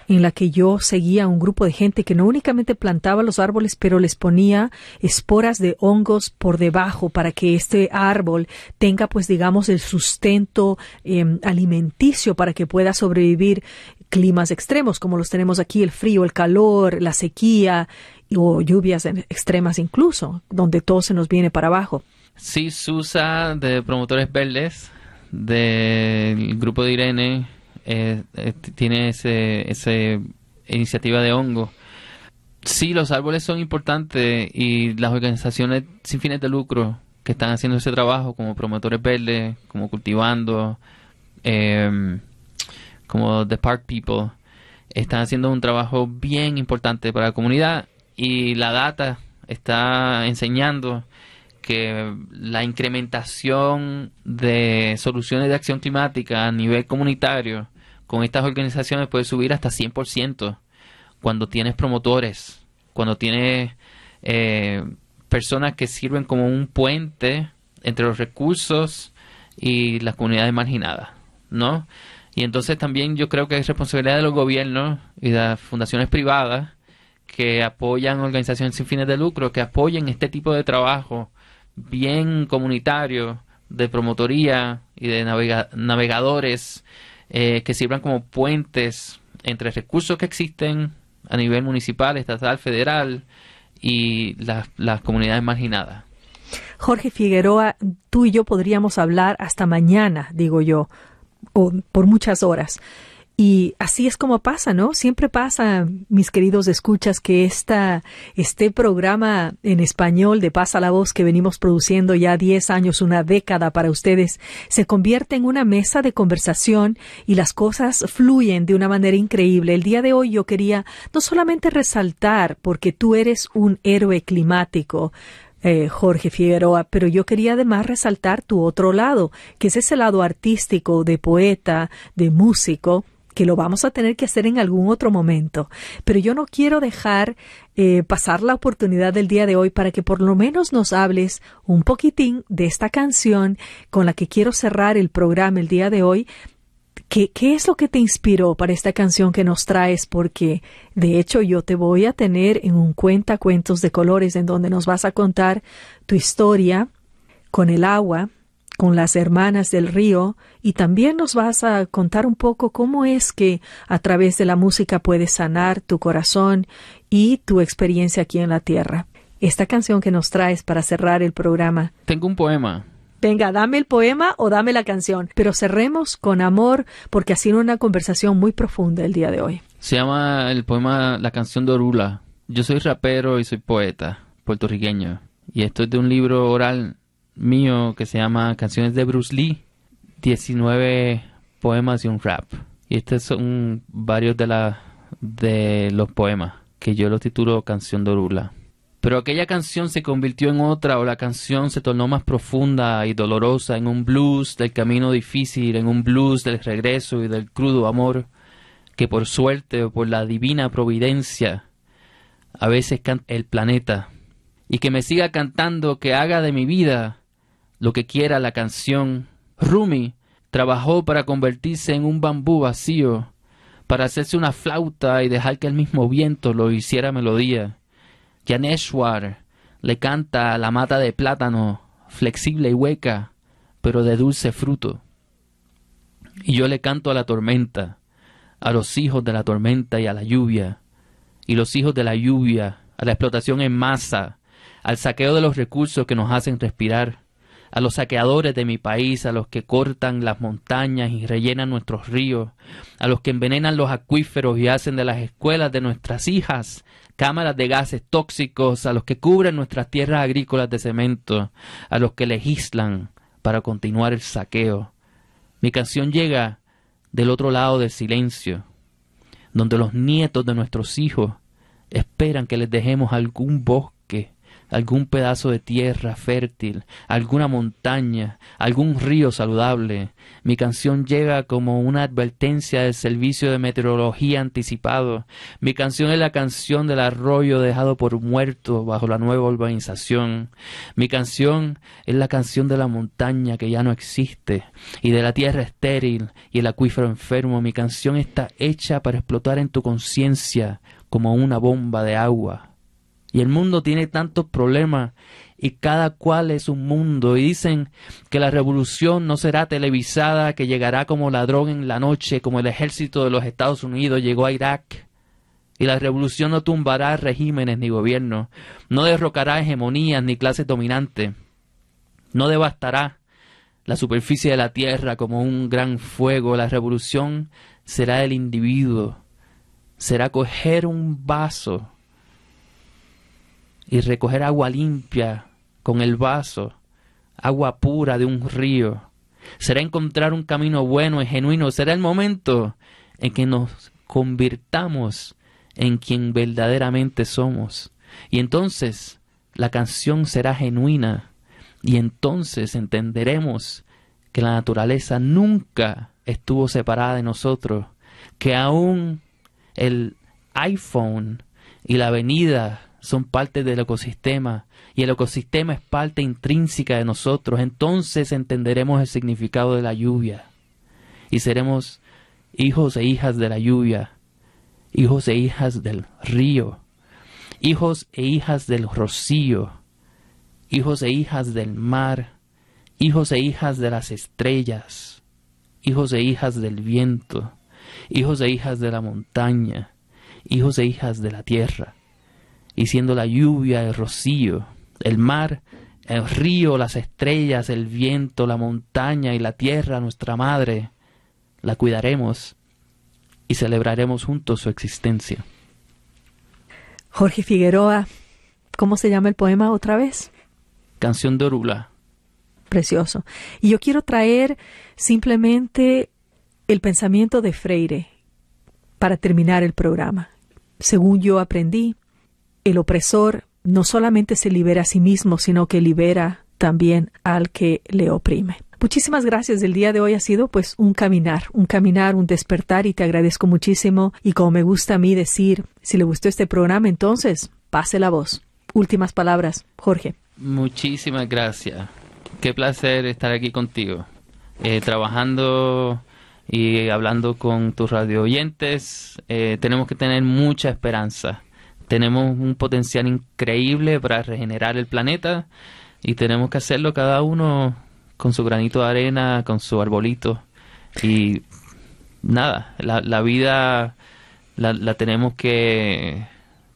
en la que yo seguía a un grupo de gente que no únicamente plantaba los árboles, pero les ponía esporas de hongos por debajo para que este árbol tenga, pues digamos, el sustento em, alimenticio para que pueda sobrevivir climas extremos como los tenemos aquí, el frío, el calor, la sequía, o lluvias extremas incluso, donde todo se nos viene para abajo. Sí, Susa de Promotores Verdes, del grupo de Irene, eh, eh, tiene ese, ese iniciativa de hongo. Sí, los árboles son importantes y las organizaciones sin fines de lucro que están haciendo ese trabajo, como Promotores Verdes, como Cultivando, em, como The Park People, están haciendo un trabajo bien importante para la comunidad y la data está enseñando que la incrementación de soluciones de acción climática a nivel comunitario con estas organizaciones puede subir hasta 100% cuando tienes promotores, cuando tienes eh, personas que sirven como un puente entre los recursos y las comunidades marginadas, ¿no? Y entonces también yo creo que es responsabilidad de los gobiernos y de las fundaciones privadas que apoyan organizaciones sin fines de lucro, que apoyen este tipo de trabajo bien comunitario de promotoría y de navegadores eh, que sirvan como puentes entre recursos que existen a nivel municipal, estatal, federal y las, las comunidades marginadas. Jorge Figueroa, tú y yo podríamos hablar hasta mañana, digo yo, o por muchas horas. Y así es como pasa, ¿no? Siempre pasa, mis queridos escuchas, que este programa en español de Pasa la Voz que venimos produciendo ya 10 años, una década para ustedes, se convierte en una mesa de conversación y las cosas fluyen de una manera increíble. El día de hoy yo quería no solamente resaltar, porque tú eres un héroe climático, eh, Jorge Figueroa, pero yo quería además resaltar tu otro lado, que es ese lado artístico, de poeta, de músico, que lo vamos a tener que hacer en algún otro momento. Pero yo no quiero dejar eh, pasar la oportunidad del día de hoy para que por lo menos nos hables un poquitín de esta canción con la que quiero cerrar el programa el día de hoy. ¿Qué, ¿Qué es lo que te inspiró para esta canción que nos traes? Porque de hecho yo te voy a tener en un cuenta cuentos de colores en donde nos vas a contar tu historia con el agua, con las hermanas del río y también nos vas a contar un poco cómo es que a través de la música puedes sanar tu corazón y tu experiencia aquí en la tierra. Esta canción que nos traes para cerrar el programa. Tengo un poema. Venga, dame el poema o dame la canción, pero cerremos con amor porque ha sido una conversación muy profunda el día de hoy. Se llama el poema La canción de Orula. Yo soy rapero y soy poeta puertorriqueño y esto es de un libro oral mío que se llama Canciones de Bruce Lee, 19 poemas y un rap. Y estos son varios de, los poemas, que yo los titulo Canción de Orula. Pero aquella canción se convirtió en otra o la canción se tornó más profunda y dolorosa en un blues del camino difícil, en un blues del regreso y del crudo amor, que por suerte o por la divina providencia a veces canta el planeta, y que me siga cantando, que haga de mi vida lo que quiera la canción. Rumi trabajó para convertirse en un bambú vacío, para hacerse una flauta y dejar que el mismo viento lo hiciera melodía. Yaneshwar le canta a la mata de plátano, flexible y hueca, pero de dulce fruto. Y yo le canto a la tormenta, a los hijos de la tormenta y a la lluvia, y los hijos de la lluvia, a la explotación en masa, al saqueo de los recursos que nos hacen respirar, a los saqueadores de mi país, a los que cortan las montañas y rellenan nuestros ríos, a los que envenenan los acuíferos y hacen de las escuelas de nuestras hijas cámaras de gases tóxicos, a los que cubren nuestras tierras agrícolas de cemento, a los que legislan para continuar el saqueo. Mi canción llega del otro lado del silencio, donde los nietos de nuestros hijos esperan que les dejemos algún bosque algún pedazo de tierra fértil, alguna montaña, algún río saludable. Mi canción llega como una advertencia del servicio de meteorología anticipado. Mi canción es la canción del arroyo dejado por muerto bajo la nueva urbanización. Mi canción es la canción de la montaña que ya no existe y de la tierra estéril y el acuífero enfermo. Mi canción está hecha para explotar en tu conciencia como una bomba de agua. Y el mundo tiene tantos problemas y cada cual es un mundo. Y dicen que la revolución no será televisada, que llegará como ladrón en la noche, como el ejército de los Estados Unidos llegó a Irak. Y la revolución no tumbará regímenes ni gobiernos, no derrocará hegemonías ni clases dominantes, no devastará la superficie de la tierra como un gran fuego. La revolución será el individuo, será coger un vaso y recoger agua limpia con el vaso, agua pura de un río. Será encontrar un camino bueno y genuino. Será el momento en que nos convirtamos en quien verdaderamente somos. Y entonces la canción será genuina y entonces entenderemos que la naturaleza nunca estuvo separada de nosotros, que aún el iPhone y la avenida son parte del ecosistema y el ecosistema es parte intrínseca de nosotros, entonces entenderemos el significado de la lluvia y seremos hijos e hijas de la lluvia, hijos e hijas del río, hijos e hijas del rocío, hijos e hijas del mar, hijos e hijas de las estrellas, hijos e hijas del viento, hijos e hijas de la montaña, hijos e hijas de la tierra y siendo la lluvia, el rocío, el mar, el río, las estrellas, el viento, la montaña y la tierra nuestra madre, la cuidaremos y celebraremos juntos su existencia. Jorge Figueroa, ¿cómo se llama el poema otra vez? Canción de Orula. Precioso. Y yo quiero traer simplemente el pensamiento de Freire para terminar el programa. Según yo aprendí, el opresor no solamente se libera a sí mismo, sino que libera también al que le oprime. Muchísimas gracias. El día de hoy ha sido pues un caminar, un caminar, un despertar y te agradezco muchísimo. Y como me gusta a mí decir, si le gustó este programa, entonces pase la voz. Últimas palabras, Jorge. Muchísimas gracias. Qué placer estar aquí contigo, eh, trabajando y hablando con tus radio oyentes. Eh, tenemos que tener mucha esperanza. Tenemos un potencial increíble para regenerar el planeta y tenemos que hacerlo cada uno con su granito de arena, con su arbolito. Y nada, la, la vida la, la tenemos que